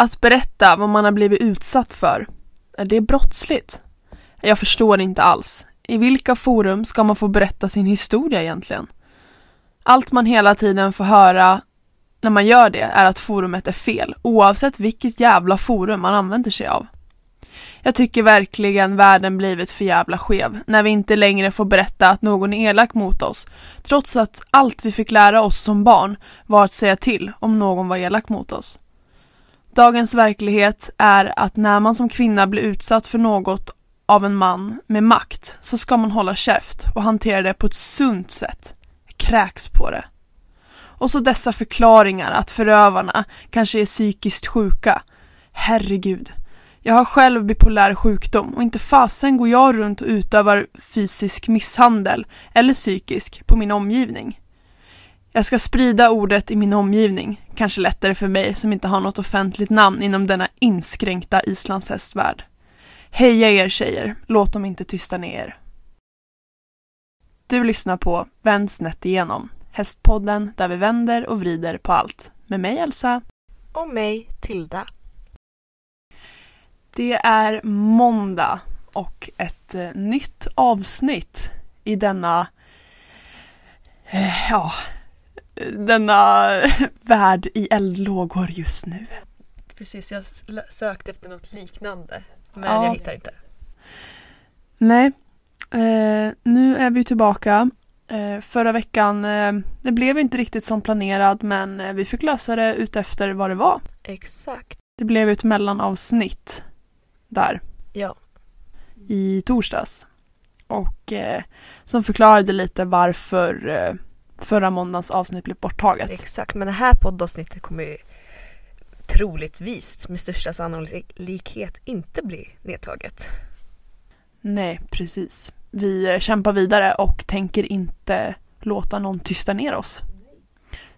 Att berätta vad man har blivit utsatt för, är det brottsligt? Jag förstår inte alls. I vilka forum ska man få berätta sin historia egentligen? Allt man hela tiden får höra när man gör det är att forumet är fel, oavsett vilket jävla forum man använder sig av. Jag tycker verkligen världen blivit för jävla skev när vi inte längre får berätta att någon är elak mot oss, trots att allt vi fick lära oss som barn var att säga till om någon var elak mot oss. Dagens verklighet är att när man som kvinna blir utsatt för något av en man med makt så ska man hålla käft och hantera det på ett sunt sätt. Kräks på det. Och så dessa förklaringar att förövarna kanske är psykiskt sjuka. Herregud. Jag har själv bipolär sjukdom och inte fasen går jag runt och utövar fysisk misshandel eller psykisk på min omgivning. Jag ska sprida ordet i min omgivning, kanske lättare för mig som inte har något offentligt namn inom denna inskränkta islandshästvärld. Heja er tjejer, låt dem inte tysta ner er. Du lyssnar på Vänd snett igenom, Hästpodden där vi vänder och vrider på allt. Med mig Elsa. Och mig Tilda. Det är måndag och ett eh, nytt avsnitt i denna, eh, ja, denna värld i eldlågor just nu. Precis, jag sökte efter något liknande men Ja. jag hittar inte. Nej, eh, nu är vi tillbaka. Eh, förra veckan, eh, det blev inte riktigt som planerat men eh, vi fick lösa det utefter vad det var. Exakt. Det blev ett mellanavsnitt där Ja. i torsdags. Och eh, som förklarade lite varför eh, förra måndagens avsnitt blev borttaget. Exakt, men det här poddavsnittet kommer ju troligtvis med största sannolikhet inte bli nedtaget. Nej, precis. Vi eh, kämpar vidare och tänker inte låta någon tysta ner oss.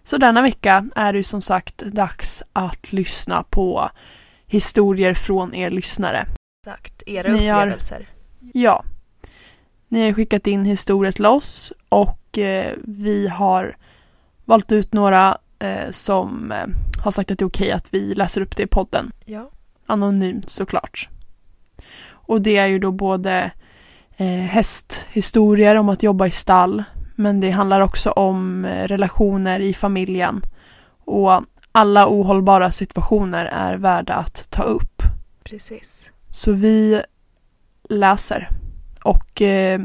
Så denna vecka är det ju som sagt dags att lyssna på historier från er lyssnare. Exakt, era Ni har- upplevelser. Ja. Ni har skickat in historier till oss och eh, vi har valt ut några eh, som eh, har sagt att det är okej att vi läser upp det i podden. Ja. Anonymt såklart. Och det är ju då både eh, hästhistorier om att jobba i stall men det handlar också om relationer i familjen och alla ohållbara situationer är värda att ta upp. Precis. Så vi läser och eh,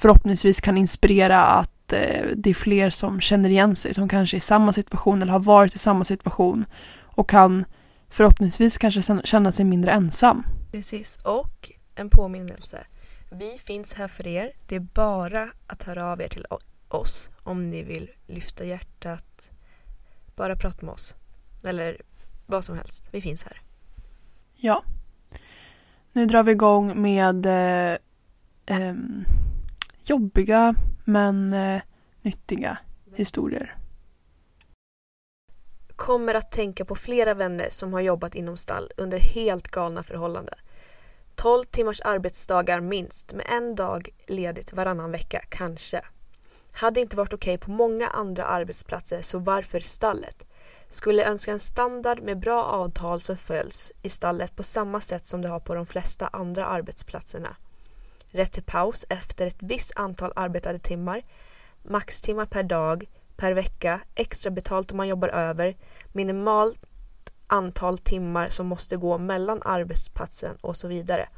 förhoppningsvis kan inspirera att eh, det är fler som känner igen sig som kanske är i samma situation eller har varit i samma situation och kan förhoppningsvis kanske känna sig mindre ensam. Precis, och en påminnelse. Vi finns här för er. Det är bara att höra av er till oss om ni vill lyfta hjärtat. Bara prata med oss. Eller vad som helst. Vi finns här. Ja. Nu drar vi igång med eh, ehm, jobbiga men eh, nyttiga historier. Kommer att tänka på flera vänner som har jobbat inom stall under helt galna förhållanden. 12 timmars arbetsdagar minst med en dag ledigt varannan vecka, kanske. Hade inte varit okej på många andra arbetsplatser så varför stallet? Skulle önska en standard med bra avtal som följs i stallet på samma sätt som det har på de flesta andra arbetsplatserna. Rätt till paus efter ett visst antal arbetade timmar, maxtimmar per dag, per vecka, extra betalt om man jobbar över, minimalt antal timmar som måste gå mellan arbetsplatsen och så vidare.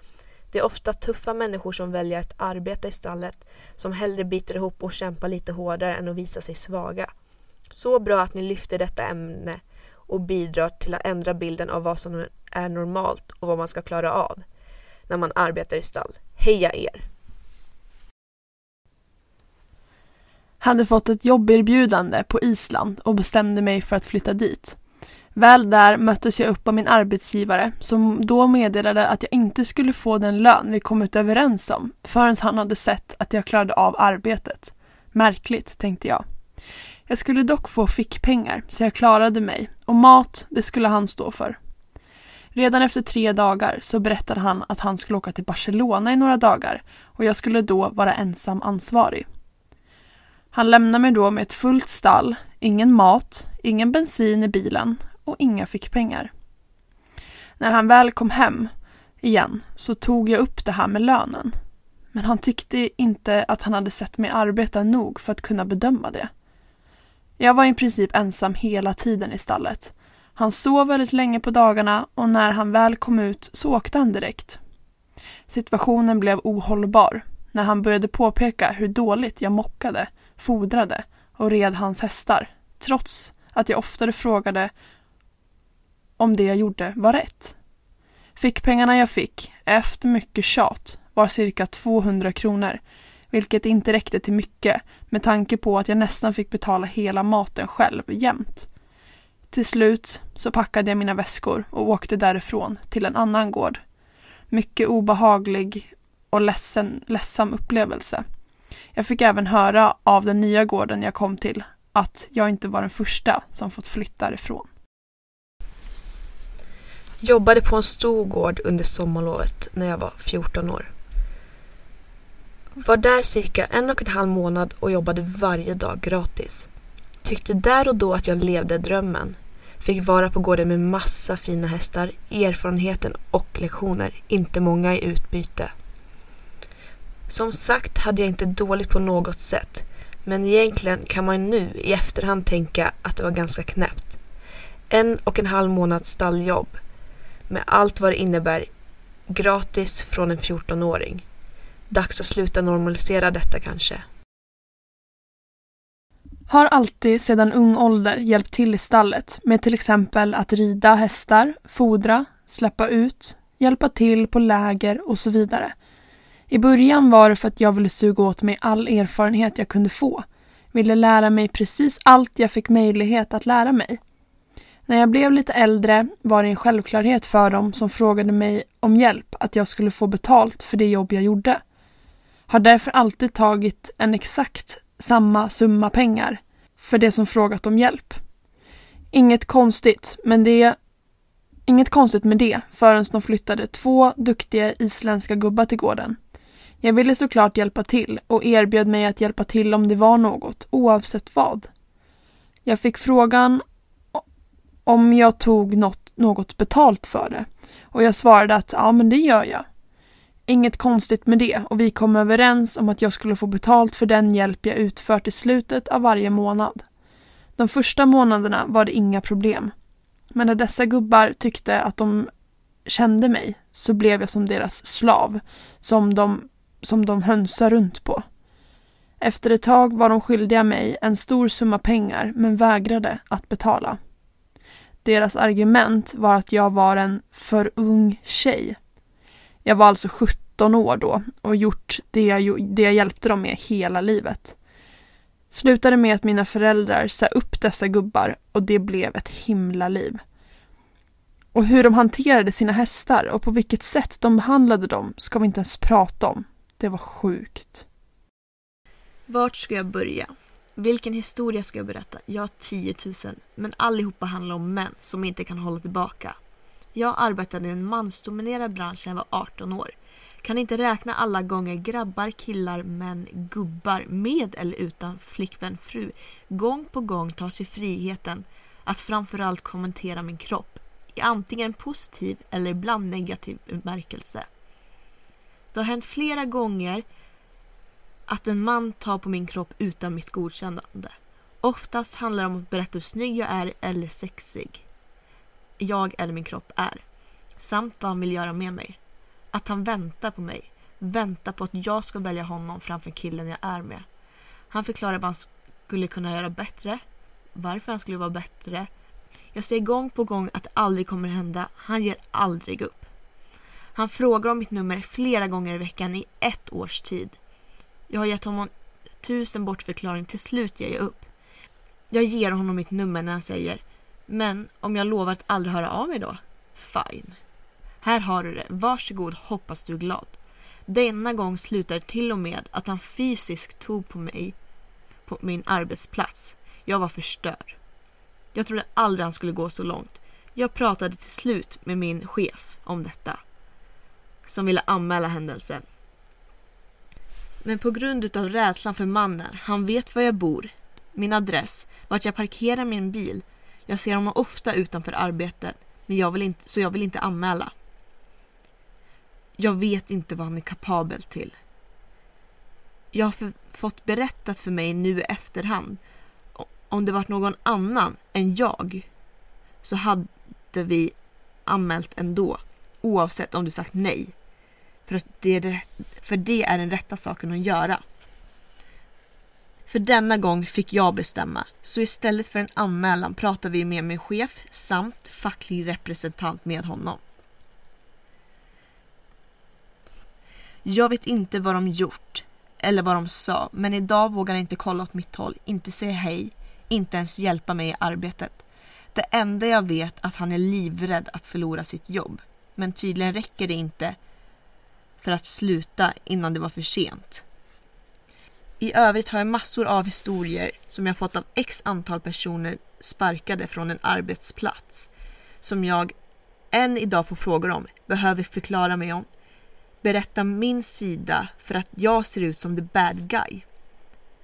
Det är ofta tuffa människor som väljer att arbeta i stallet som hellre biter ihop och kämpar lite hårdare än att visa sig svaga. Så bra att ni lyfter detta ämne och bidrar till att ändra bilden av vad som är normalt och vad man ska klara av när man arbetar i stall. Heja er! Hade fått ett jobberbjudande på Island och bestämde mig för att flytta dit. Väl där möttes jag upp av min arbetsgivare som då meddelade att jag inte skulle få den lön vi kommit överens om förrän han hade sett att jag klarade av arbetet. Märkligt, tänkte jag. Jag skulle dock få fickpengar så jag klarade mig och mat, det skulle han stå för. Redan efter tre dagar så berättade han att han skulle åka till Barcelona i några dagar och jag skulle då vara ensam ansvarig. Han lämnade mig då med ett fullt stall, ingen mat, ingen bensin i bilen och inga fickpengar. När han väl kom hem igen så tog jag upp det här med lönen. Men han tyckte inte att han hade sett mig arbeta nog för att kunna bedöma det. Jag var i princip ensam hela tiden i stallet. Han sov väldigt länge på dagarna och när han väl kom ut så åkte han direkt. Situationen blev ohållbar när han började påpeka hur dåligt jag mockade, fodrade och red hans hästar trots att jag oftare frågade om det jag gjorde var rätt. Fickpengarna jag fick, efter mycket tjat, var cirka 200 kronor, vilket inte räckte till mycket med tanke på att jag nästan fick betala hela maten själv jämt. Till slut så packade jag mina väskor och åkte därifrån till en annan gård. Mycket obehaglig och ledsen, ledsam upplevelse. Jag fick även höra av den nya gården jag kom till att jag inte var den första som fått flytta därifrån. Jobbade på en stor gård under sommarlovet när jag var 14 år. Var där cirka en och en halv månad och jobbade varje dag gratis. Tyckte där och då att jag levde drömmen. Fick vara på gården med massa fina hästar, erfarenheten och lektioner, inte många i utbyte. Som sagt hade jag inte dåligt på något sätt, men egentligen kan man nu i efterhand tänka att det var ganska knäppt. En och en halv månads stalljobb med allt vad det innebär gratis från en 14-åring. Dags att sluta normalisera detta kanske. Har alltid sedan ung ålder hjälpt till i stallet med till exempel att rida hästar, fodra, släppa ut, hjälpa till på läger och så vidare. I början var det för att jag ville suga åt mig all erfarenhet jag kunde få. Ville lära mig precis allt jag fick möjlighet att lära mig. När jag blev lite äldre var det en självklarhet för dem som frågade mig om hjälp att jag skulle få betalt för det jobb jag gjorde. Har därför alltid tagit en exakt samma summa pengar för det som frågat om hjälp. Inget konstigt, men det Inget konstigt med det förrän de flyttade två duktiga isländska gubbar till gården. Jag ville såklart hjälpa till och erbjöd mig att hjälpa till om det var något, oavsett vad. Jag fick frågan om jag tog något, något betalt för det och jag svarade att ja, men det gör jag. Inget konstigt med det och vi kom överens om att jag skulle få betalt för den hjälp jag utfört i slutet av varje månad. De första månaderna var det inga problem. Men när dessa gubbar tyckte att de kände mig så blev jag som deras slav, som de, som de hönsar runt på. Efter ett tag var de skyldiga mig en stor summa pengar men vägrade att betala. Deras argument var att jag var en för ung tjej jag var alltså 17 år då och gjort det jag, det jag hjälpte dem med hela livet. Slutade med att mina föräldrar sa upp dessa gubbar och det blev ett himla liv. Och hur de hanterade sina hästar och på vilket sätt de behandlade dem ska vi inte ens prata om. Det var sjukt. Vart ska jag börja? Vilken historia ska jag berätta? Jag har 10 000, men allihopa handlar om män som inte kan hålla tillbaka. Jag arbetade i en mansdominerad bransch när jag var 18 år. Kan inte räkna alla gånger grabbar, killar, män, gubbar med eller utan flickvän, fru gång på gång tar sig friheten att framförallt kommentera min kropp i antingen positiv eller ibland negativ bemärkelse. Det har hänt flera gånger att en man tar på min kropp utan mitt godkännande. Oftast handlar det om att berätta hur snygg jag är eller sexig jag eller min kropp är. Samt vad han vill göra med mig. Att han väntar på mig. Väntar på att jag ska välja honom framför killen jag är med. Han förklarar vad han skulle kunna göra bättre. Varför han skulle vara bättre. Jag säger gång på gång att det aldrig kommer hända. Han ger aldrig upp. Han frågar om mitt nummer flera gånger i veckan i ett års tid. Jag har gett honom tusen bortförklaringar. Till slut ger jag upp. Jag ger honom mitt nummer när han säger men om jag lovar att aldrig höra av mig då? Fine. Här har du det. Varsågod, hoppas du är glad. Denna gång slutade det till och med att han fysiskt tog på mig på min arbetsplats. Jag var förstörd. Jag trodde aldrig han skulle gå så långt. Jag pratade till slut med min chef om detta. Som ville anmäla händelsen. Men på grund av rädslan för mannen, han vet var jag bor, min adress, vart jag parkerar min bil jag ser honom ofta utanför arbetet. men jag vill inte, så jag vill inte anmäla. Jag vet inte vad han är kapabel till. Jag har för, fått berättat för mig nu i efterhand om det varit någon annan än jag så hade vi anmält ändå oavsett om du sagt nej. För, att det, är, för det är den rätta saken att göra. För denna gång fick jag bestämma, så istället för en anmälan pratar vi med min chef samt facklig representant med honom. Jag vet inte vad de gjort eller vad de sa, men idag vågar jag inte kolla åt mitt håll, inte säga hej, inte ens hjälpa mig i arbetet. Det enda jag vet är att han är livrädd att förlora sitt jobb. Men tydligen räcker det inte för att sluta innan det var för sent. I övrigt har jag massor av historier som jag fått av x antal personer sparkade från en arbetsplats som jag än idag får frågor om, behöver förklara mig om, berätta min sida för att jag ser ut som the bad guy.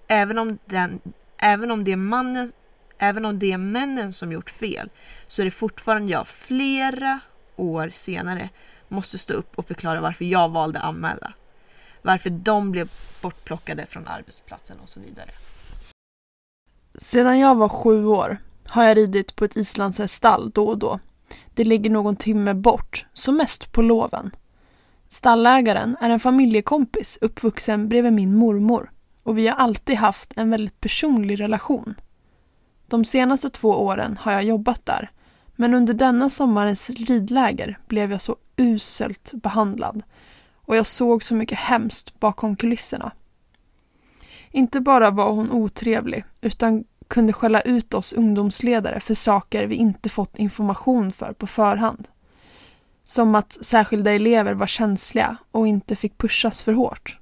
Även om, den, även om, det, är mannen, även om det är männen som gjort fel så är det fortfarande jag flera år senare måste stå upp och förklara varför jag valde att anmäla. Varför de blev bortplockade från arbetsplatsen och så vidare. Sedan jag var sju år har jag ridit på ett islandshäststall då och då. Det ligger någon timme bort, som mest på loven. Stallägaren är en familjekompis uppvuxen bredvid min mormor och vi har alltid haft en väldigt personlig relation. De senaste två åren har jag jobbat där men under denna sommarens ridläger blev jag så uselt behandlad och jag såg så mycket hemskt bakom kulisserna. Inte bara var hon otrevlig utan kunde skälla ut oss ungdomsledare för saker vi inte fått information för på förhand. Som att särskilda elever var känsliga och inte fick pushas för hårt.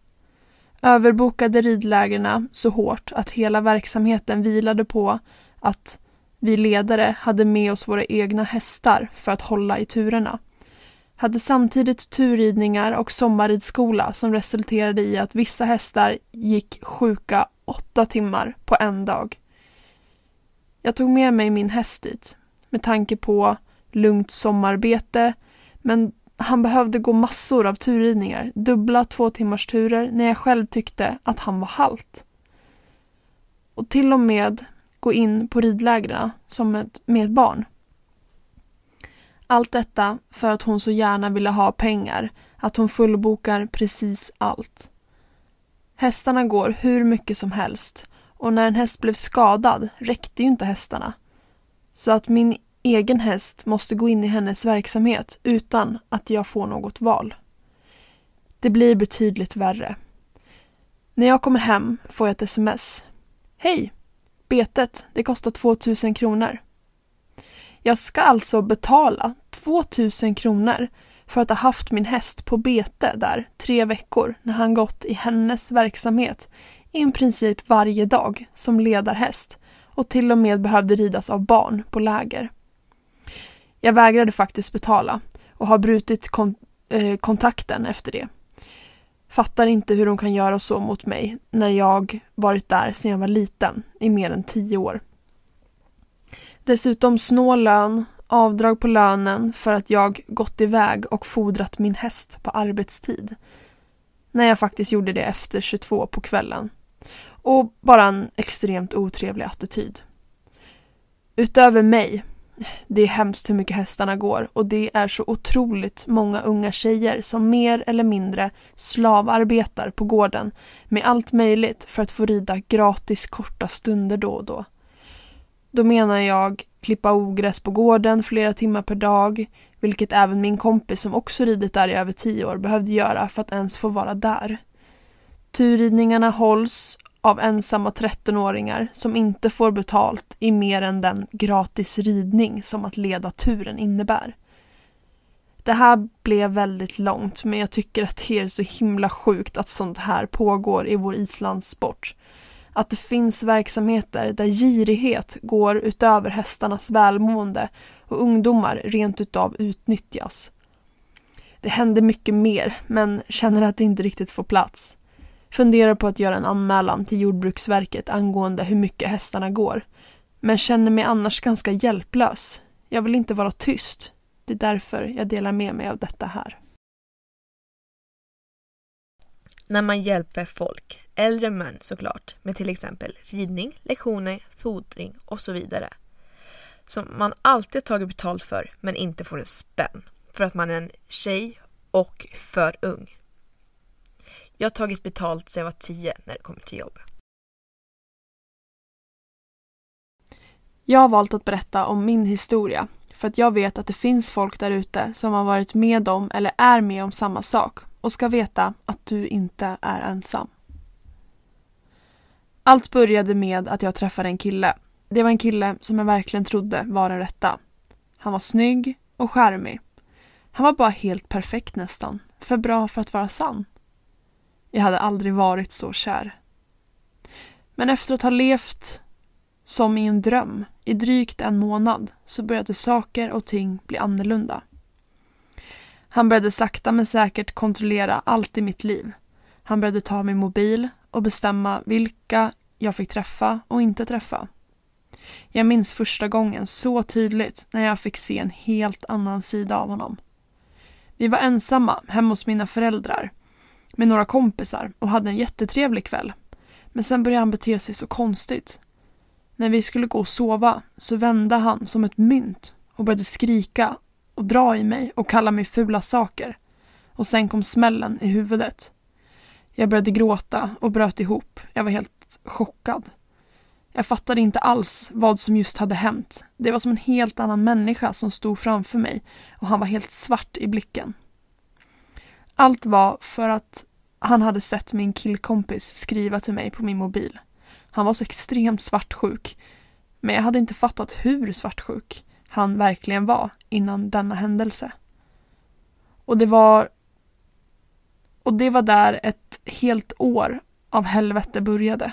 Överbokade ridlägerna så hårt att hela verksamheten vilade på att vi ledare hade med oss våra egna hästar för att hålla i turerna. Hade samtidigt turridningar och sommarridskola som resulterade i att vissa hästar gick sjuka åtta timmar på en dag. Jag tog med mig min häst dit med tanke på lugnt sommarbete men han behövde gå massor av turridningar, dubbla två timmars turer när jag själv tyckte att han var halt. Och till och med gå in på ridlägren som ett, med ett barn. Allt detta för att hon så gärna ville ha pengar, att hon fullbokar precis allt. Hästarna går hur mycket som helst och när en häst blev skadad räckte ju inte hästarna. Så att min egen häst måste gå in i hennes verksamhet utan att jag får något val. Det blir betydligt värre. När jag kommer hem får jag ett sms. Hej! Betet, det kostar 2000 kronor. Jag ska alltså betala 2000 kronor för att ha haft min häst på bete där tre veckor när han gått i hennes verksamhet i princip varje dag som ledarhäst och till och med behövde ridas av barn på läger. Jag vägrade faktiskt betala och har brutit kon eh, kontakten efter det. Fattar inte hur de kan göra så mot mig när jag varit där sedan jag var liten i mer än tio år. Dessutom snål lön, avdrag på lönen för att jag gått iväg och fodrat min häst på arbetstid. När jag faktiskt gjorde det efter 22 på kvällen. Och bara en extremt otrevlig attityd. Utöver mig det är hemskt hur mycket hästarna går och det är så otroligt många unga tjejer som mer eller mindre slavarbetar på gården med allt möjligt för att få rida gratis korta stunder då och då. Då menar jag klippa ogräs på gården flera timmar per dag, vilket även min kompis som också ridit där i över tio år behövde göra för att ens få vara där. Turridningarna hålls av ensamma 13-åringar som inte får betalt i mer än den gratis ridning som att leda turen innebär. Det här blev väldigt långt men jag tycker att det är så himla sjukt att sånt här pågår i vår islandssport. Att det finns verksamheter där girighet går utöver hästarnas välmående och ungdomar rent utav utnyttjas. Det händer mycket mer men känner att det inte riktigt får plats. Funderar på att göra en anmälan till Jordbruksverket angående hur mycket hästarna går. Men känner mig annars ganska hjälplös. Jag vill inte vara tyst. Det är därför jag delar med mig av detta här. När man hjälper folk, äldre män såklart, med till exempel ridning, lektioner, fodring och så vidare. Som man alltid tagit betalt för men inte får en spänn. För att man är en tjej och för ung. Jag har tagit betalt sedan jag var tio när det kommer till jobb. Jag har valt att berätta om min historia för att jag vet att det finns folk där ute som har varit med om eller är med om samma sak och ska veta att du inte är ensam. Allt började med att jag träffade en kille. Det var en kille som jag verkligen trodde var den rätta. Han var snygg och charmig. Han var bara helt perfekt nästan. För bra för att vara sann. Jag hade aldrig varit så kär. Men efter att ha levt som i en dröm i drygt en månad så började saker och ting bli annorlunda. Han började sakta men säkert kontrollera allt i mitt liv. Han började ta min mobil och bestämma vilka jag fick träffa och inte träffa. Jag minns första gången så tydligt när jag fick se en helt annan sida av honom. Vi var ensamma hemma hos mina föräldrar med några kompisar och hade en jättetrevlig kväll. Men sen började han bete sig så konstigt. När vi skulle gå och sova så vände han som ett mynt och började skrika och dra i mig och kalla mig fula saker. Och sen kom smällen i huvudet. Jag började gråta och bröt ihop. Jag var helt chockad. Jag fattade inte alls vad som just hade hänt. Det var som en helt annan människa som stod framför mig och han var helt svart i blicken. Allt var för att han hade sett min killkompis skriva till mig på min mobil. Han var så extremt svartsjuk. Men jag hade inte fattat hur svartsjuk han verkligen var innan denna händelse. Och det var och det var där ett helt år av helvete började.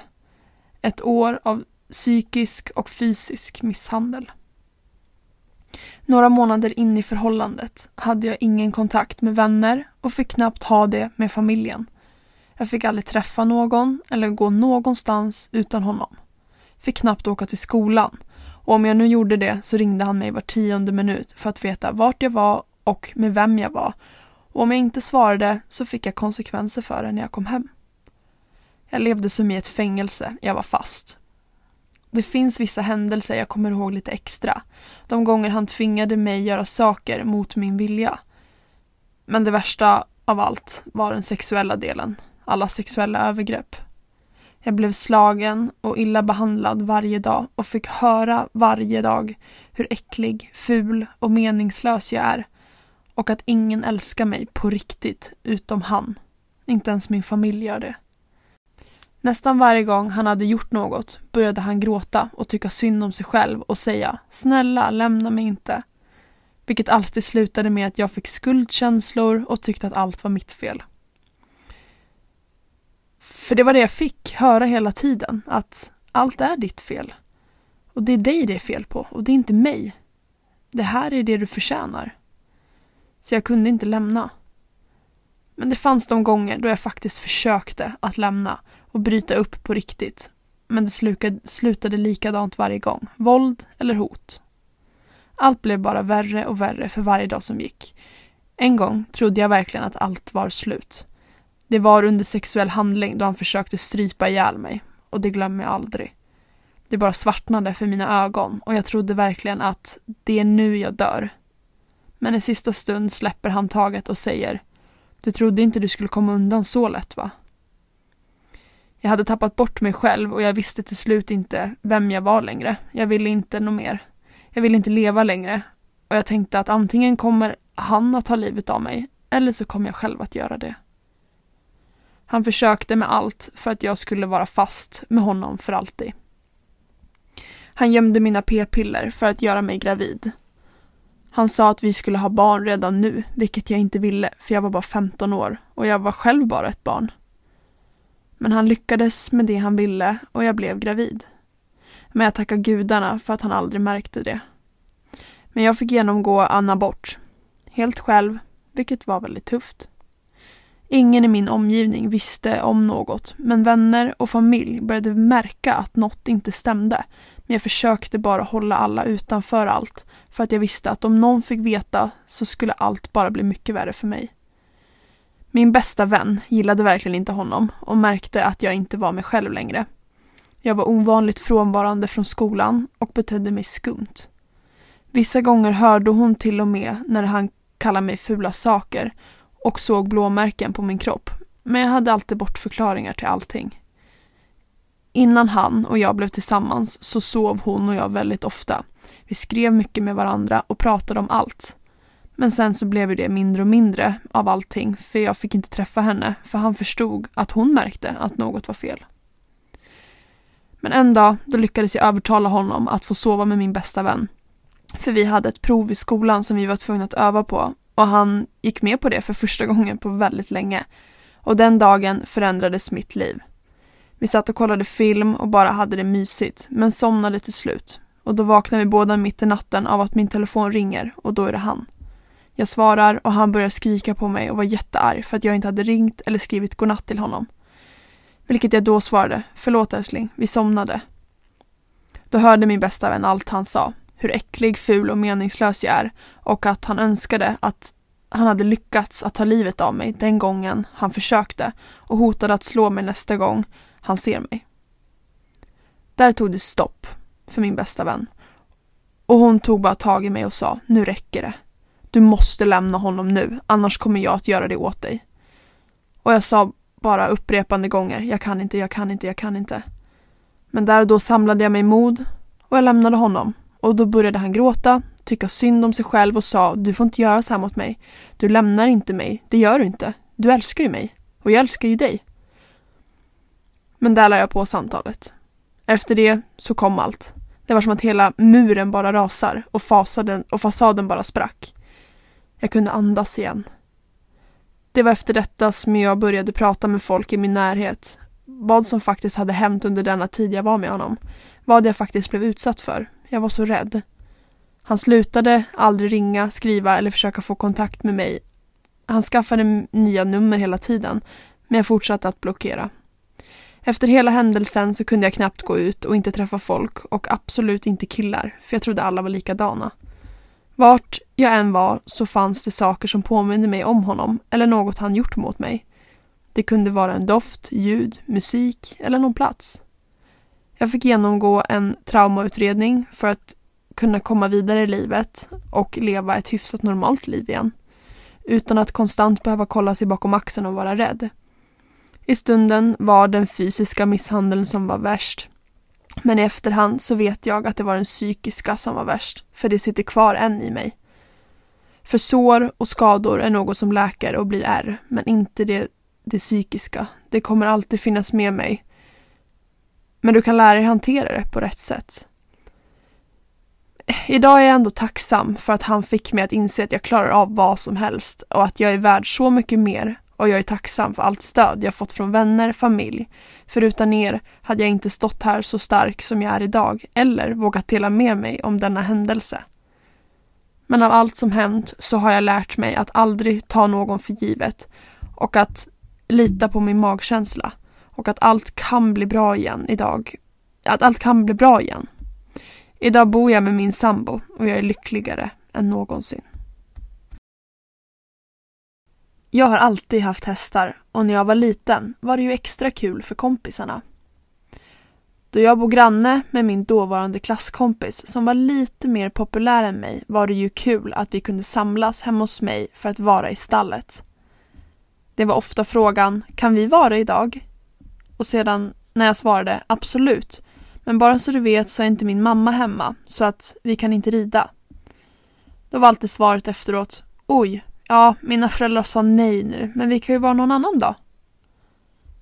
Ett år av psykisk och fysisk misshandel. Några månader in i förhållandet hade jag ingen kontakt med vänner och fick knappt ha det med familjen. Jag fick aldrig träffa någon eller gå någonstans utan honom. Fick knappt åka till skolan och om jag nu gjorde det så ringde han mig var tionde minut för att veta vart jag var och med vem jag var. Och om jag inte svarade så fick jag konsekvenser för det när jag kom hem. Jag levde som i ett fängelse, jag var fast. Det finns vissa händelser jag kommer ihåg lite extra. De gånger han tvingade mig göra saker mot min vilja. Men det värsta av allt var den sexuella delen. Alla sexuella övergrepp. Jag blev slagen och illa behandlad varje dag och fick höra varje dag hur äcklig, ful och meningslös jag är. Och att ingen älskar mig på riktigt utom han. Inte ens min familj gör det. Nästan varje gång han hade gjort något började han gråta och tycka synd om sig själv och säga Snälla, lämna mig inte. Vilket alltid slutade med att jag fick skuldkänslor och tyckte att allt var mitt fel. För det var det jag fick höra hela tiden, att allt är ditt fel. Och det är dig det är fel på, och det är inte mig. Det här är det du förtjänar. Så jag kunde inte lämna. Men det fanns de gånger då jag faktiskt försökte att lämna och bryta upp på riktigt. Men det slukade, slutade likadant varje gång. Våld eller hot. Allt blev bara värre och värre för varje dag som gick. En gång trodde jag verkligen att allt var slut. Det var under sexuell handling då han försökte strypa ihjäl mig. Och det glömmer jag aldrig. Det bara svartnade för mina ögon och jag trodde verkligen att det är nu jag dör. Men i sista stund släpper han taget och säger Du trodde inte du skulle komma undan så lätt va? Jag hade tappat bort mig själv och jag visste till slut inte vem jag var längre. Jag ville inte något mer. Jag ville inte leva längre. Och jag tänkte att antingen kommer han att ta livet av mig eller så kommer jag själv att göra det. Han försökte med allt för att jag skulle vara fast med honom för alltid. Han gömde mina p-piller för att göra mig gravid. Han sa att vi skulle ha barn redan nu, vilket jag inte ville för jag var bara 15 år och jag var själv bara ett barn. Men han lyckades med det han ville och jag blev gravid. Men jag tackar gudarna för att han aldrig märkte det. Men jag fick genomgå en abort. Helt själv, vilket var väldigt tufft. Ingen i min omgivning visste om något, men vänner och familj började märka att något inte stämde. Men jag försökte bara hålla alla utanför allt för att jag visste att om någon fick veta så skulle allt bara bli mycket värre för mig. Min bästa vän gillade verkligen inte honom och märkte att jag inte var mig själv längre. Jag var ovanligt frånvarande från skolan och betedde mig skumt. Vissa gånger hörde hon till och med när han kallade mig fula saker och såg blåmärken på min kropp, men jag hade alltid bortförklaringar till allting. Innan han och jag blev tillsammans så sov hon och jag väldigt ofta. Vi skrev mycket med varandra och pratade om allt. Men sen så blev det mindre och mindre av allting för jag fick inte träffa henne för han förstod att hon märkte att något var fel. Men en dag då lyckades jag övertala honom att få sova med min bästa vän. För vi hade ett prov i skolan som vi var tvungna att öva på och han gick med på det för första gången på väldigt länge. Och den dagen förändrades mitt liv. Vi satt och kollade film och bara hade det mysigt, men somnade till slut. Och då vaknar vi båda mitt i natten av att min telefon ringer och då är det han. Jag svarar och han börjar skrika på mig och var jättearg för att jag inte hade ringt eller skrivit godnatt till honom. Vilket jag då svarade, förlåt älskling, vi somnade. Då hörde min bästa vän allt han sa, hur äcklig, ful och meningslös jag är och att han önskade att han hade lyckats att ta livet av mig den gången han försökte och hotade att slå mig nästa gång han ser mig. Där tog det stopp för min bästa vän. Och hon tog bara tag i mig och sa, nu räcker det. Du måste lämna honom nu, annars kommer jag att göra det åt dig. Och jag sa bara upprepande gånger, jag kan inte, jag kan inte, jag kan inte. Men där och då samlade jag mig mod och jag lämnade honom. Och då började han gråta, tycka synd om sig själv och sa, du får inte göra så här mot mig. Du lämnar inte mig, det gör du inte. Du älskar ju mig. Och jag älskar ju dig. Men där la jag på samtalet. Efter det så kom allt. Det var som att hela muren bara rasar och, fasaden, och fasaden bara sprack. Jag kunde andas igen. Det var efter detta som jag började prata med folk i min närhet. Vad som faktiskt hade hänt under denna tid jag var med honom. Vad jag faktiskt blev utsatt för. Jag var så rädd. Han slutade aldrig ringa, skriva eller försöka få kontakt med mig. Han skaffade nya nummer hela tiden, men jag fortsatte att blockera. Efter hela händelsen så kunde jag knappt gå ut och inte träffa folk och absolut inte killar, för jag trodde alla var likadana. Vart jag än var så fanns det saker som påminde mig om honom eller något han gjort mot mig. Det kunde vara en doft, ljud, musik eller någon plats. Jag fick genomgå en traumautredning för att kunna komma vidare i livet och leva ett hyfsat normalt liv igen. Utan att konstant behöva kolla sig bakom axeln och vara rädd. I stunden var den fysiska misshandeln som var värst. Men i efterhand så vet jag att det var den psykiska som var värst, för det sitter kvar än i mig. För sår och skador är något som läker och blir ärr, men inte det, det psykiska. Det kommer alltid finnas med mig. Men du kan lära dig hantera det på rätt sätt. Idag är jag ändå tacksam för att han fick mig att inse att jag klarar av vad som helst och att jag är värd så mycket mer och jag är tacksam för allt stöd jag fått från vänner, familj. För utan er hade jag inte stått här så stark som jag är idag eller vågat dela med mig om denna händelse. Men av allt som hänt så har jag lärt mig att aldrig ta någon för givet och att lita på min magkänsla och att allt kan bli bra igen idag. Att allt kan bli bra igen. Idag bor jag med min sambo och jag är lyckligare än någonsin. Jag har alltid haft hästar och när jag var liten var det ju extra kul för kompisarna. Då jag bor granne med min dåvarande klasskompis som var lite mer populär än mig var det ju kul att vi kunde samlas hemma hos mig för att vara i stallet. Det var ofta frågan, kan vi vara idag? Och sedan när jag svarade absolut, men bara så du vet så är inte min mamma hemma så att vi kan inte rida. Då var alltid svaret efteråt, oj, Ja, mina föräldrar sa nej nu, men vi kan ju vara någon annan dag.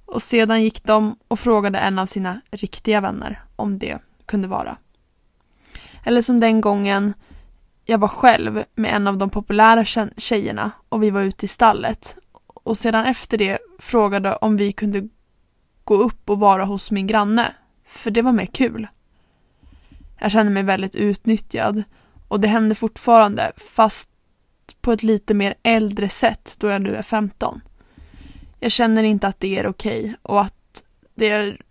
Och sedan gick de och frågade en av sina riktiga vänner om det kunde vara. Eller som den gången jag var själv med en av de populära tjejerna och vi var ute i stallet. Och sedan efter det frågade om vi kunde gå upp och vara hos min granne. För det var mer kul. Jag kände mig väldigt utnyttjad och det händer fortfarande fast på ett lite mer äldre sätt då jag nu är 15. Jag känner inte att det är okej okay och att det är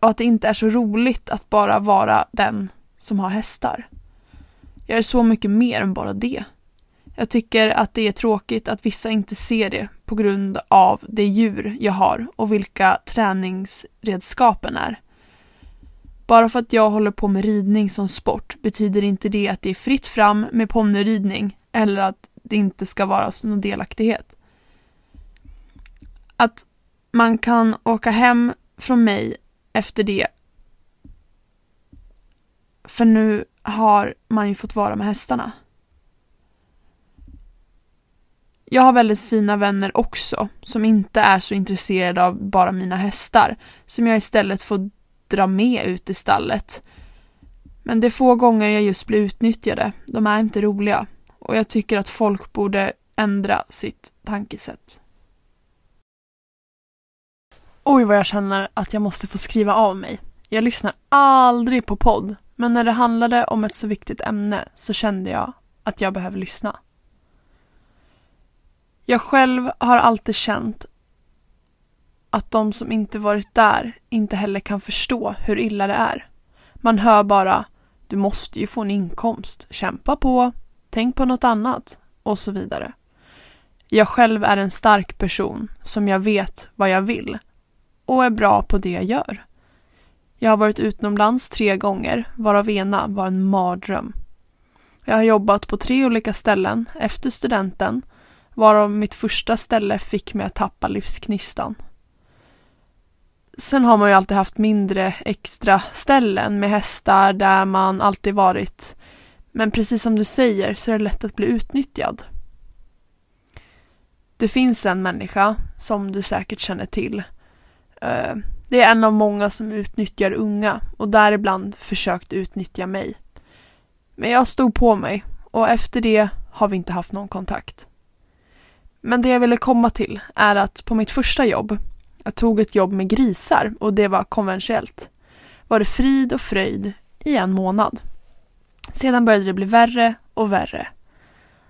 och att det inte är så roligt att bara vara den som har hästar. Jag är så mycket mer än bara det. Jag tycker att det är tråkigt att vissa inte ser det på grund av det djur jag har och vilka träningsredskapen är. Bara för att jag håller på med ridning som sport betyder inte det att det är fritt fram med ponnyridning eller att det inte ska vara någon delaktighet. Att man kan åka hem från mig efter det. För nu har man ju fått vara med hästarna. Jag har väldigt fina vänner också som inte är så intresserade av bara mina hästar som jag istället får dra med ut i stallet. Men det är få gånger jag just blir utnyttjade. De är inte roliga och jag tycker att folk borde ändra sitt tankesätt. Oj vad jag känner att jag måste få skriva av mig. Jag lyssnar aldrig på podd, men när det handlade om ett så viktigt ämne så kände jag att jag behöver lyssna. Jag själv har alltid känt att de som inte varit där inte heller kan förstå hur illa det är. Man hör bara du måste ju få en inkomst, kämpa på, tänk på något annat och så vidare. Jag själv är en stark person som jag vet vad jag vill och är bra på det jag gör. Jag har varit utomlands tre gånger, varav ena var en mardröm. Jag har jobbat på tre olika ställen efter studenten, varav mitt första ställe fick mig att tappa livsknistan. Sen har man ju alltid haft mindre extra ställen med hästar där man alltid varit. Men precis som du säger så är det lätt att bli utnyttjad. Det finns en människa som du säkert känner till eh, det är en av många som utnyttjar unga och däribland försökt utnyttja mig. Men jag stod på mig och efter det har vi inte haft någon kontakt. Men det jag ville komma till är att på mitt första jobb, jag tog ett jobb med grisar och det var konventionellt, var det frid och fröjd i en månad. Sedan började det bli värre och värre.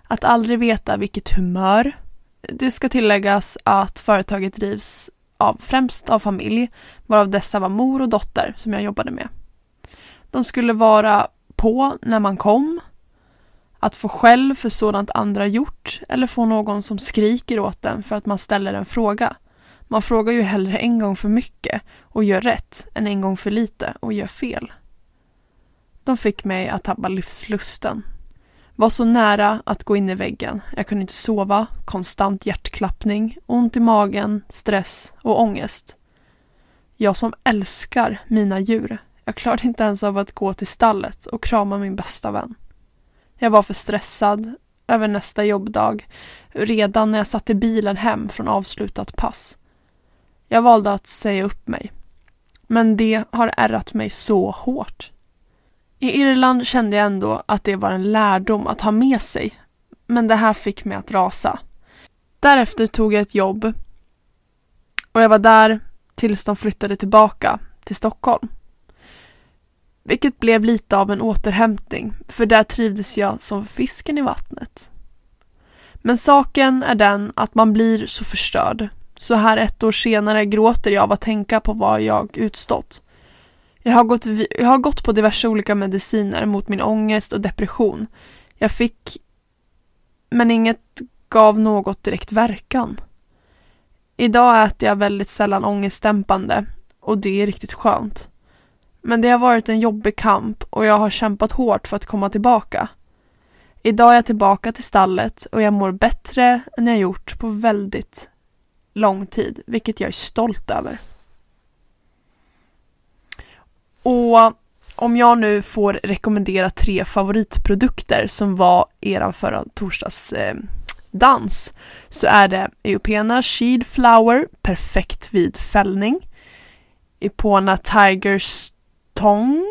Att aldrig veta vilket humör. Det ska tilläggas att företaget drivs av, främst av familj, varav dessa var mor och dotter som jag jobbade med. De skulle vara på när man kom, att få skäll för sådant andra gjort eller få någon som skriker åt den för att man ställer en fråga. Man frågar ju hellre en gång för mycket och gör rätt än en gång för lite och gör fel. De fick mig att tappa livslusten var så nära att gå in i väggen. Jag kunde inte sova, konstant hjärtklappning, ont i magen, stress och ångest. Jag som älskar mina djur. Jag klarade inte ens av att gå till stallet och krama min bästa vän. Jag var för stressad över nästa jobbdag redan när jag satt i bilen hem från avslutat pass. Jag valde att säga upp mig. Men det har ärrat mig så hårt. I Irland kände jag ändå att det var en lärdom att ha med sig. Men det här fick mig att rasa. Därefter tog jag ett jobb och jag var där tills de flyttade tillbaka till Stockholm. Vilket blev lite av en återhämtning, för där trivdes jag som fisken i vattnet. Men saken är den att man blir så förstörd. Så här ett år senare gråter jag av att tänka på vad jag utstått. Jag har, gått, jag har gått på diverse olika mediciner mot min ångest och depression. Jag fick, men inget gav något direkt verkan. Idag äter jag väldigt sällan ångestdämpande och det är riktigt skönt. Men det har varit en jobbig kamp och jag har kämpat hårt för att komma tillbaka. Idag är jag tillbaka till stallet och jag mår bättre än jag gjort på väldigt lång tid, vilket jag är stolt över. Och om jag nu får rekommendera tre favoritprodukter som var eran förra torsdags eh, dans så är det Eupena Sheed Flower, perfekt vid fällning. Epona Tiger Stong,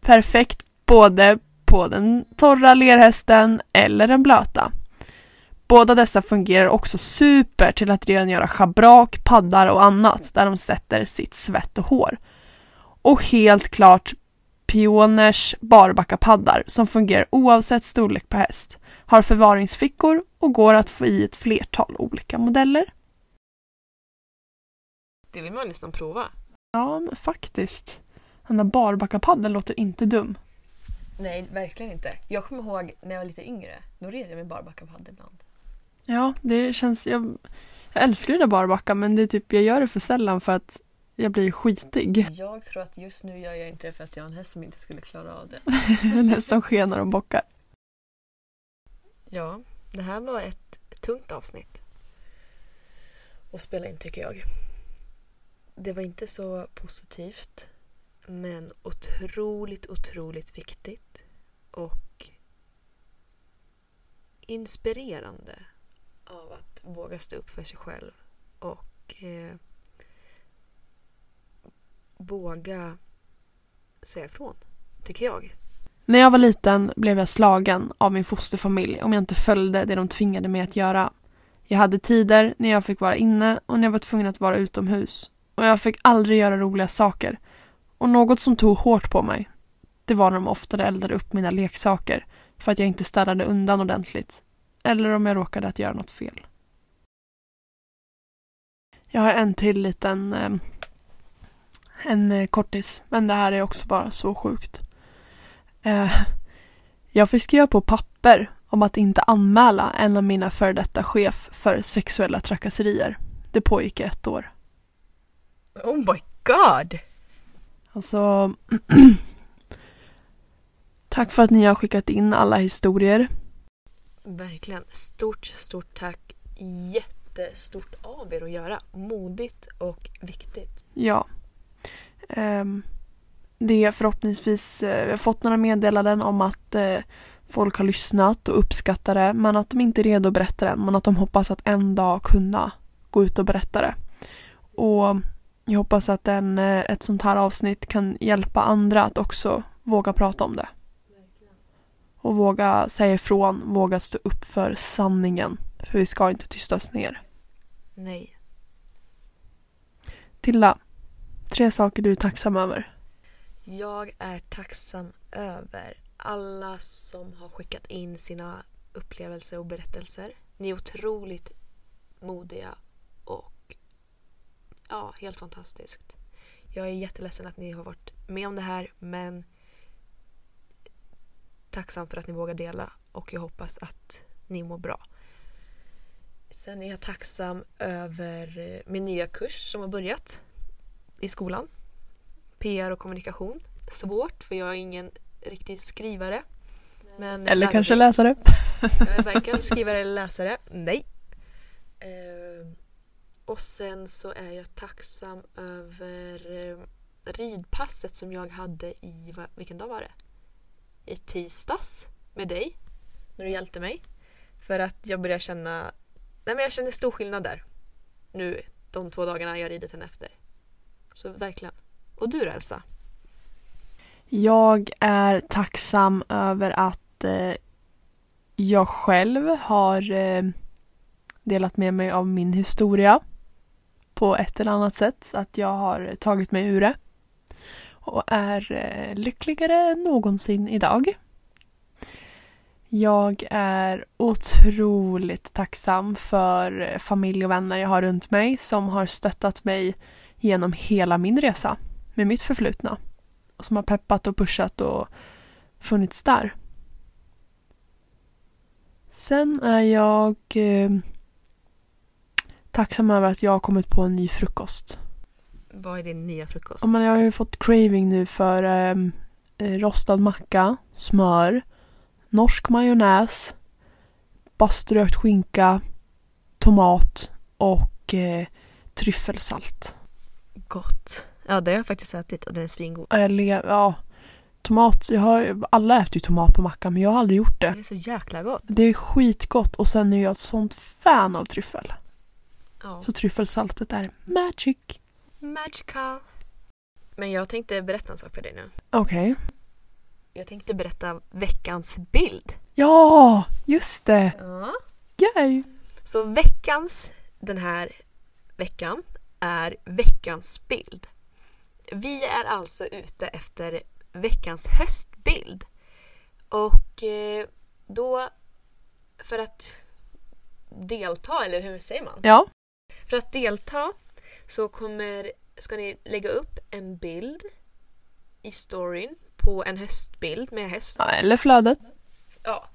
perfekt både på den torra lerhästen eller den blöta. Båda dessa fungerar också super till att rengöra schabrak, paddar och annat där de sätter sitt svett och hår och helt klart Pioners barbackapaddar som fungerar oavsett storlek på häst, har förvaringsfickor och går att få i ett flertal olika modeller. Det vill man nästan prova. Ja, men faktiskt. Den där barbackapaddeln låter inte dum. Nej, verkligen inte. Jag kommer ihåg när jag var lite yngre. Då red jag med barbacka på Hadde ibland. Ja, det känns... Jag, jag älskar ju det barbacka men det är typ, jag gör det för sällan för att jag blir skitig. Jag tror att just nu gör jag inte det för att jag har en häst som inte skulle klara av det. En häst som skenar och bockar. Ja, det här var ett tungt avsnitt att spela in tycker jag. Det var inte så positivt men otroligt, otroligt viktigt och inspirerande av att våga stå upp för sig själv och eh, våga säga ifrån, tycker jag. När jag var liten blev jag slagen av min fosterfamilj om jag inte följde det de tvingade mig att göra. Jag hade tider när jag fick vara inne och när jag var tvungen att vara utomhus. Och jag fick aldrig göra roliga saker. Och något som tog hårt på mig, det var när de oftare eldade upp mina leksaker för att jag inte städade undan ordentligt. Eller om jag råkade att göra något fel. Jag har en till liten eh, en eh, kortis, men det här är också bara så sjukt. Eh, jag fick skriva på papper om att inte anmäla en av mina före detta chef för sexuella trakasserier. Det pågick i ett år. Oh my god! Alltså... tack för att ni har skickat in alla historier. Verkligen. Stort, stort tack. Jättestort av er att göra. Modigt och viktigt. Ja. Ehm, det är förhoppningsvis, eh, vi har fått några meddelanden om att eh, folk har lyssnat och uppskattar det men att de inte är redo att berätta det än men att de hoppas att en dag kunna gå ut och berätta det. Och jag hoppas att en, eh, ett sånt här avsnitt kan hjälpa andra att också våga prata om det. Och våga säga ifrån, våga stå upp för sanningen. För vi ska inte tystas ner. Nej. Tilla, tre saker du är tacksam över. Jag är tacksam över alla som har skickat in sina upplevelser och berättelser. Ni är otroligt modiga ja, helt fantastiskt. Jag är jätteledsen att ni har varit med om det här men tacksam för att ni vågar dela och jag hoppas att ni mår bra. Sen är jag tacksam över eh, min nya kurs som har börjat i skolan. PR och kommunikation. Svårt för jag är ingen riktig skrivare. Men Eller kanske läsare. Jag är varken skrivare eller läsare. Nej. Eh, och sen så är jag tacksam över eh, ridpasset som jag hade i, vilken dag var det? I tisdags med dig. När du hjälpte mig. För att jag börjar känna, nej men jag känner stor skillnad där. Nu de två dagarna jag ridit henne efter. Så verkligen. Och du då Elsa? Jag är tacksam över att eh, jag själv har eh, delat med mig av min historia på ett eller annat sätt. Att jag har tagit mig ur det. Och är eh, lyckligare än någonsin idag. Jag är otroligt tacksam för eh, familj och vänner jag har runt mig som har stöttat mig genom hela min resa med mitt förflutna. Och som har peppat och pushat och funnits där. Sen är jag eh, tacksam över att jag har kommit på en ny frukost. Vad är din nya frukost? Ja, men jag har ju fått craving nu för eh, eh, rostad macka, smör, norsk majonnäs, baströkt skinka, tomat och eh, tryffelsalt. Gott. Ja det har jag faktiskt ätit och den är svingod. Eller, ja, tomat. Jag har, alla äter ju tomat på macka men jag har aldrig gjort det. Det är så jäkla gott. Det är skitgott och sen är jag ett sånt fan av tryffel. Ja. Så tryffelsaltet är magic. Magical. Men jag tänkte berätta en sak för dig nu. Okej. Jag tänkte berätta veckans bild. Ja, just det. Ja. Yay. Så veckans, den här veckan, är veckans bild. Vi är alltså ute efter veckans höstbild. Och eh, då, för att delta, eller hur säger man? Ja. För att delta så kommer, ska ni lägga upp en bild i storyn på en höstbild med häst. Ja, eller flödet. Ja,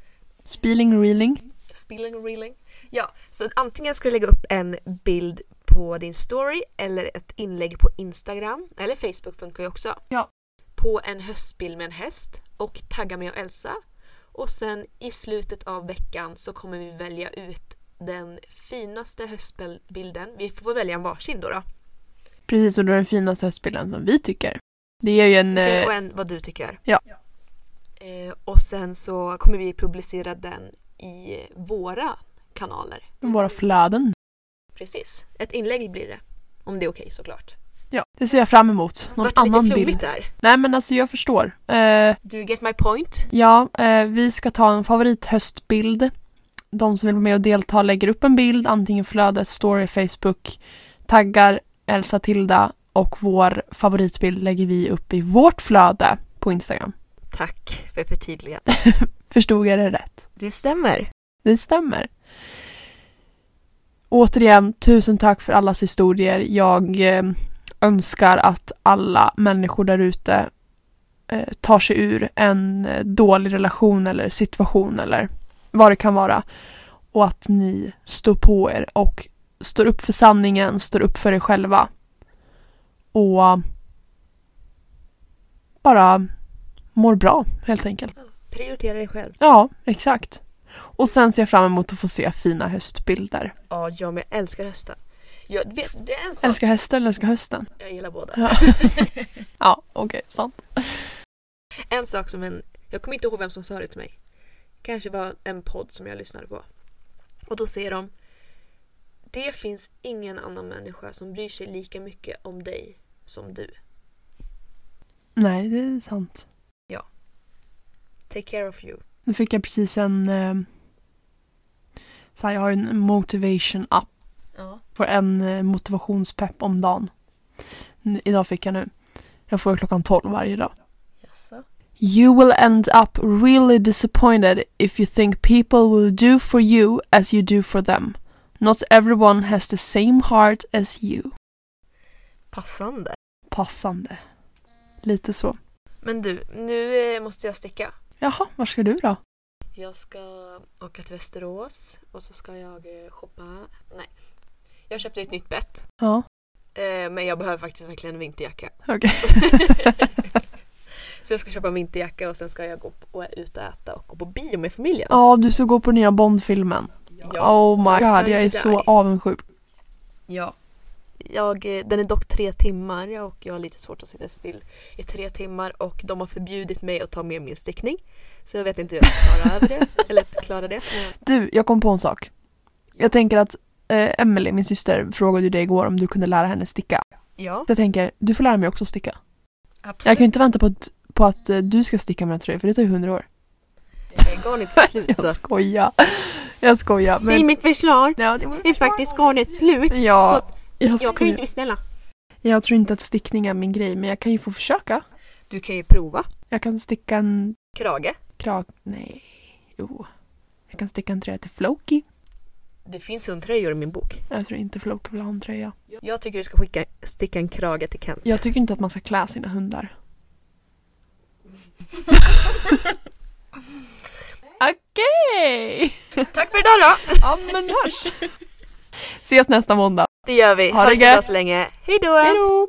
Spilling, reeling. spilling reeling. Ja, så antingen ska du lägga upp en bild på din story eller ett inlägg på Instagram, eller Facebook funkar ju också. Ja. På en höstbild med en häst och tagga mig och Elsa. Och sen i slutet av veckan så kommer vi välja ut den finaste höstbilden. Vi får välja en varsin då. då. Precis, och då den finaste höstbilden som vi tycker. Det är ju en... eh, Och en vad du tycker. Ja. Eh, och sen så kommer vi publicera den i våra kanaler. våra flöden. Precis. Ett inlägg blir det. Om det är okej såklart. Ja, det ser jag fram emot. Någon Vart det annan lite bild. där. Nej men alltså jag förstår. Eh, Do you get my point? ja, eh, vi ska ta en favorithöstbild. De som vill vara med och delta lägger upp en bild, antingen flödet, story, Facebook, taggar Elsa Tilda och vår favoritbild lägger vi upp i vårt flöde på Instagram. Tack för förtydligandet. Förstod jag det rätt? Det stämmer. Det stämmer. Återigen, tusen tack för allas historier. Jag eh, önskar att alla människor där ute eh, tar sig ur en eh, dålig relation eller situation eller vad det kan vara. Och att ni står på er och står upp för sanningen, står upp för er själva. Och bara mår bra helt enkelt. Prioritera dig själv. Ja, exakt. Och sen ser jag fram emot att få se fina höstbilder. Ja, jag med. Jag älskar hösten. Jag vet, det är en sak. Älskar hästar eller älskar hösten? Jag gillar båda. Ja, ja okej, sant. En sak som en, jag kommer inte ihåg vem som sa det till mig. Kanske var en podd som jag lyssnade på. Och då säger de Det finns ingen annan människa som bryr sig lika mycket om dig som du. Nej, det är sant. Take care of you. Nu fick jag precis en... Eh, så här, jag har en motivation app. Ja. Får en eh, motivationspepp om dagen. Idag fick jag nu. Jag får klockan 12 varje dag. You will end up really disappointed if you think people will do for you as you do for them. Not everyone has the same heart as you. Passande. Passande. Lite så. Men du, nu eh, måste jag sticka. Jaha, var ska du då? Jag ska åka till Västerås och så ska jag eh, shoppa. Nej. Jag köpte ett nytt bett. Ja, Eh, men jag behöver faktiskt verkligen en vinterjacka. okej. Så jag ska köpa en vinterjacka och sen ska jag gå på, och ut och äta och gå på bio med familjen. Ja, du ska gå på nya Bond-filmen. Oh my god, jag är så avundsjuk. Ja. Jag, eh, den är dock tre timmar och jag har lite svårt att sitta still i tre timmar och de har förbjudit mig att ta med min stickning. Så jag vet inte hur jag ska klara över det. Eller klara det. Men Du, jag kom på en sak. Jag tänker att eh, Emily, min syster, frågade ju dig igår om du kunde lära henne sticka. ja, Jag tänker, du får lära mig också sticka. absolut. Jag kan ju inte vänta på att, på att eh, du ska sticka mina tröjor, för det tar ju hundra år. Garnet är slut Jag så. skojar. Jag skojar. Till Men... mitt förslag Ja, det är faktiskt garnet slut. Så Ja, att jag, jag kan inte bli snälla. jag tror inte att stickning är min grej, men jag kan ju få försöka. Du kan ju prova. Jag kan sticka en Krage. krag... Nej, jo. Jag kan sticka en tröja till Floki. Det finns hundtröjor i min bok. Jag tror inte Floki vill ha en tröja. Jag tycker du ska skicka, sticka en krage till Kent. Jag tycker inte att man ska klä sina hundar. Okej! Tack för idag då! Ja men hörs! Ses nästa måndag. Det gör vi. Ha Ha det det så bra gött. så länge. Hej då! Hejdå!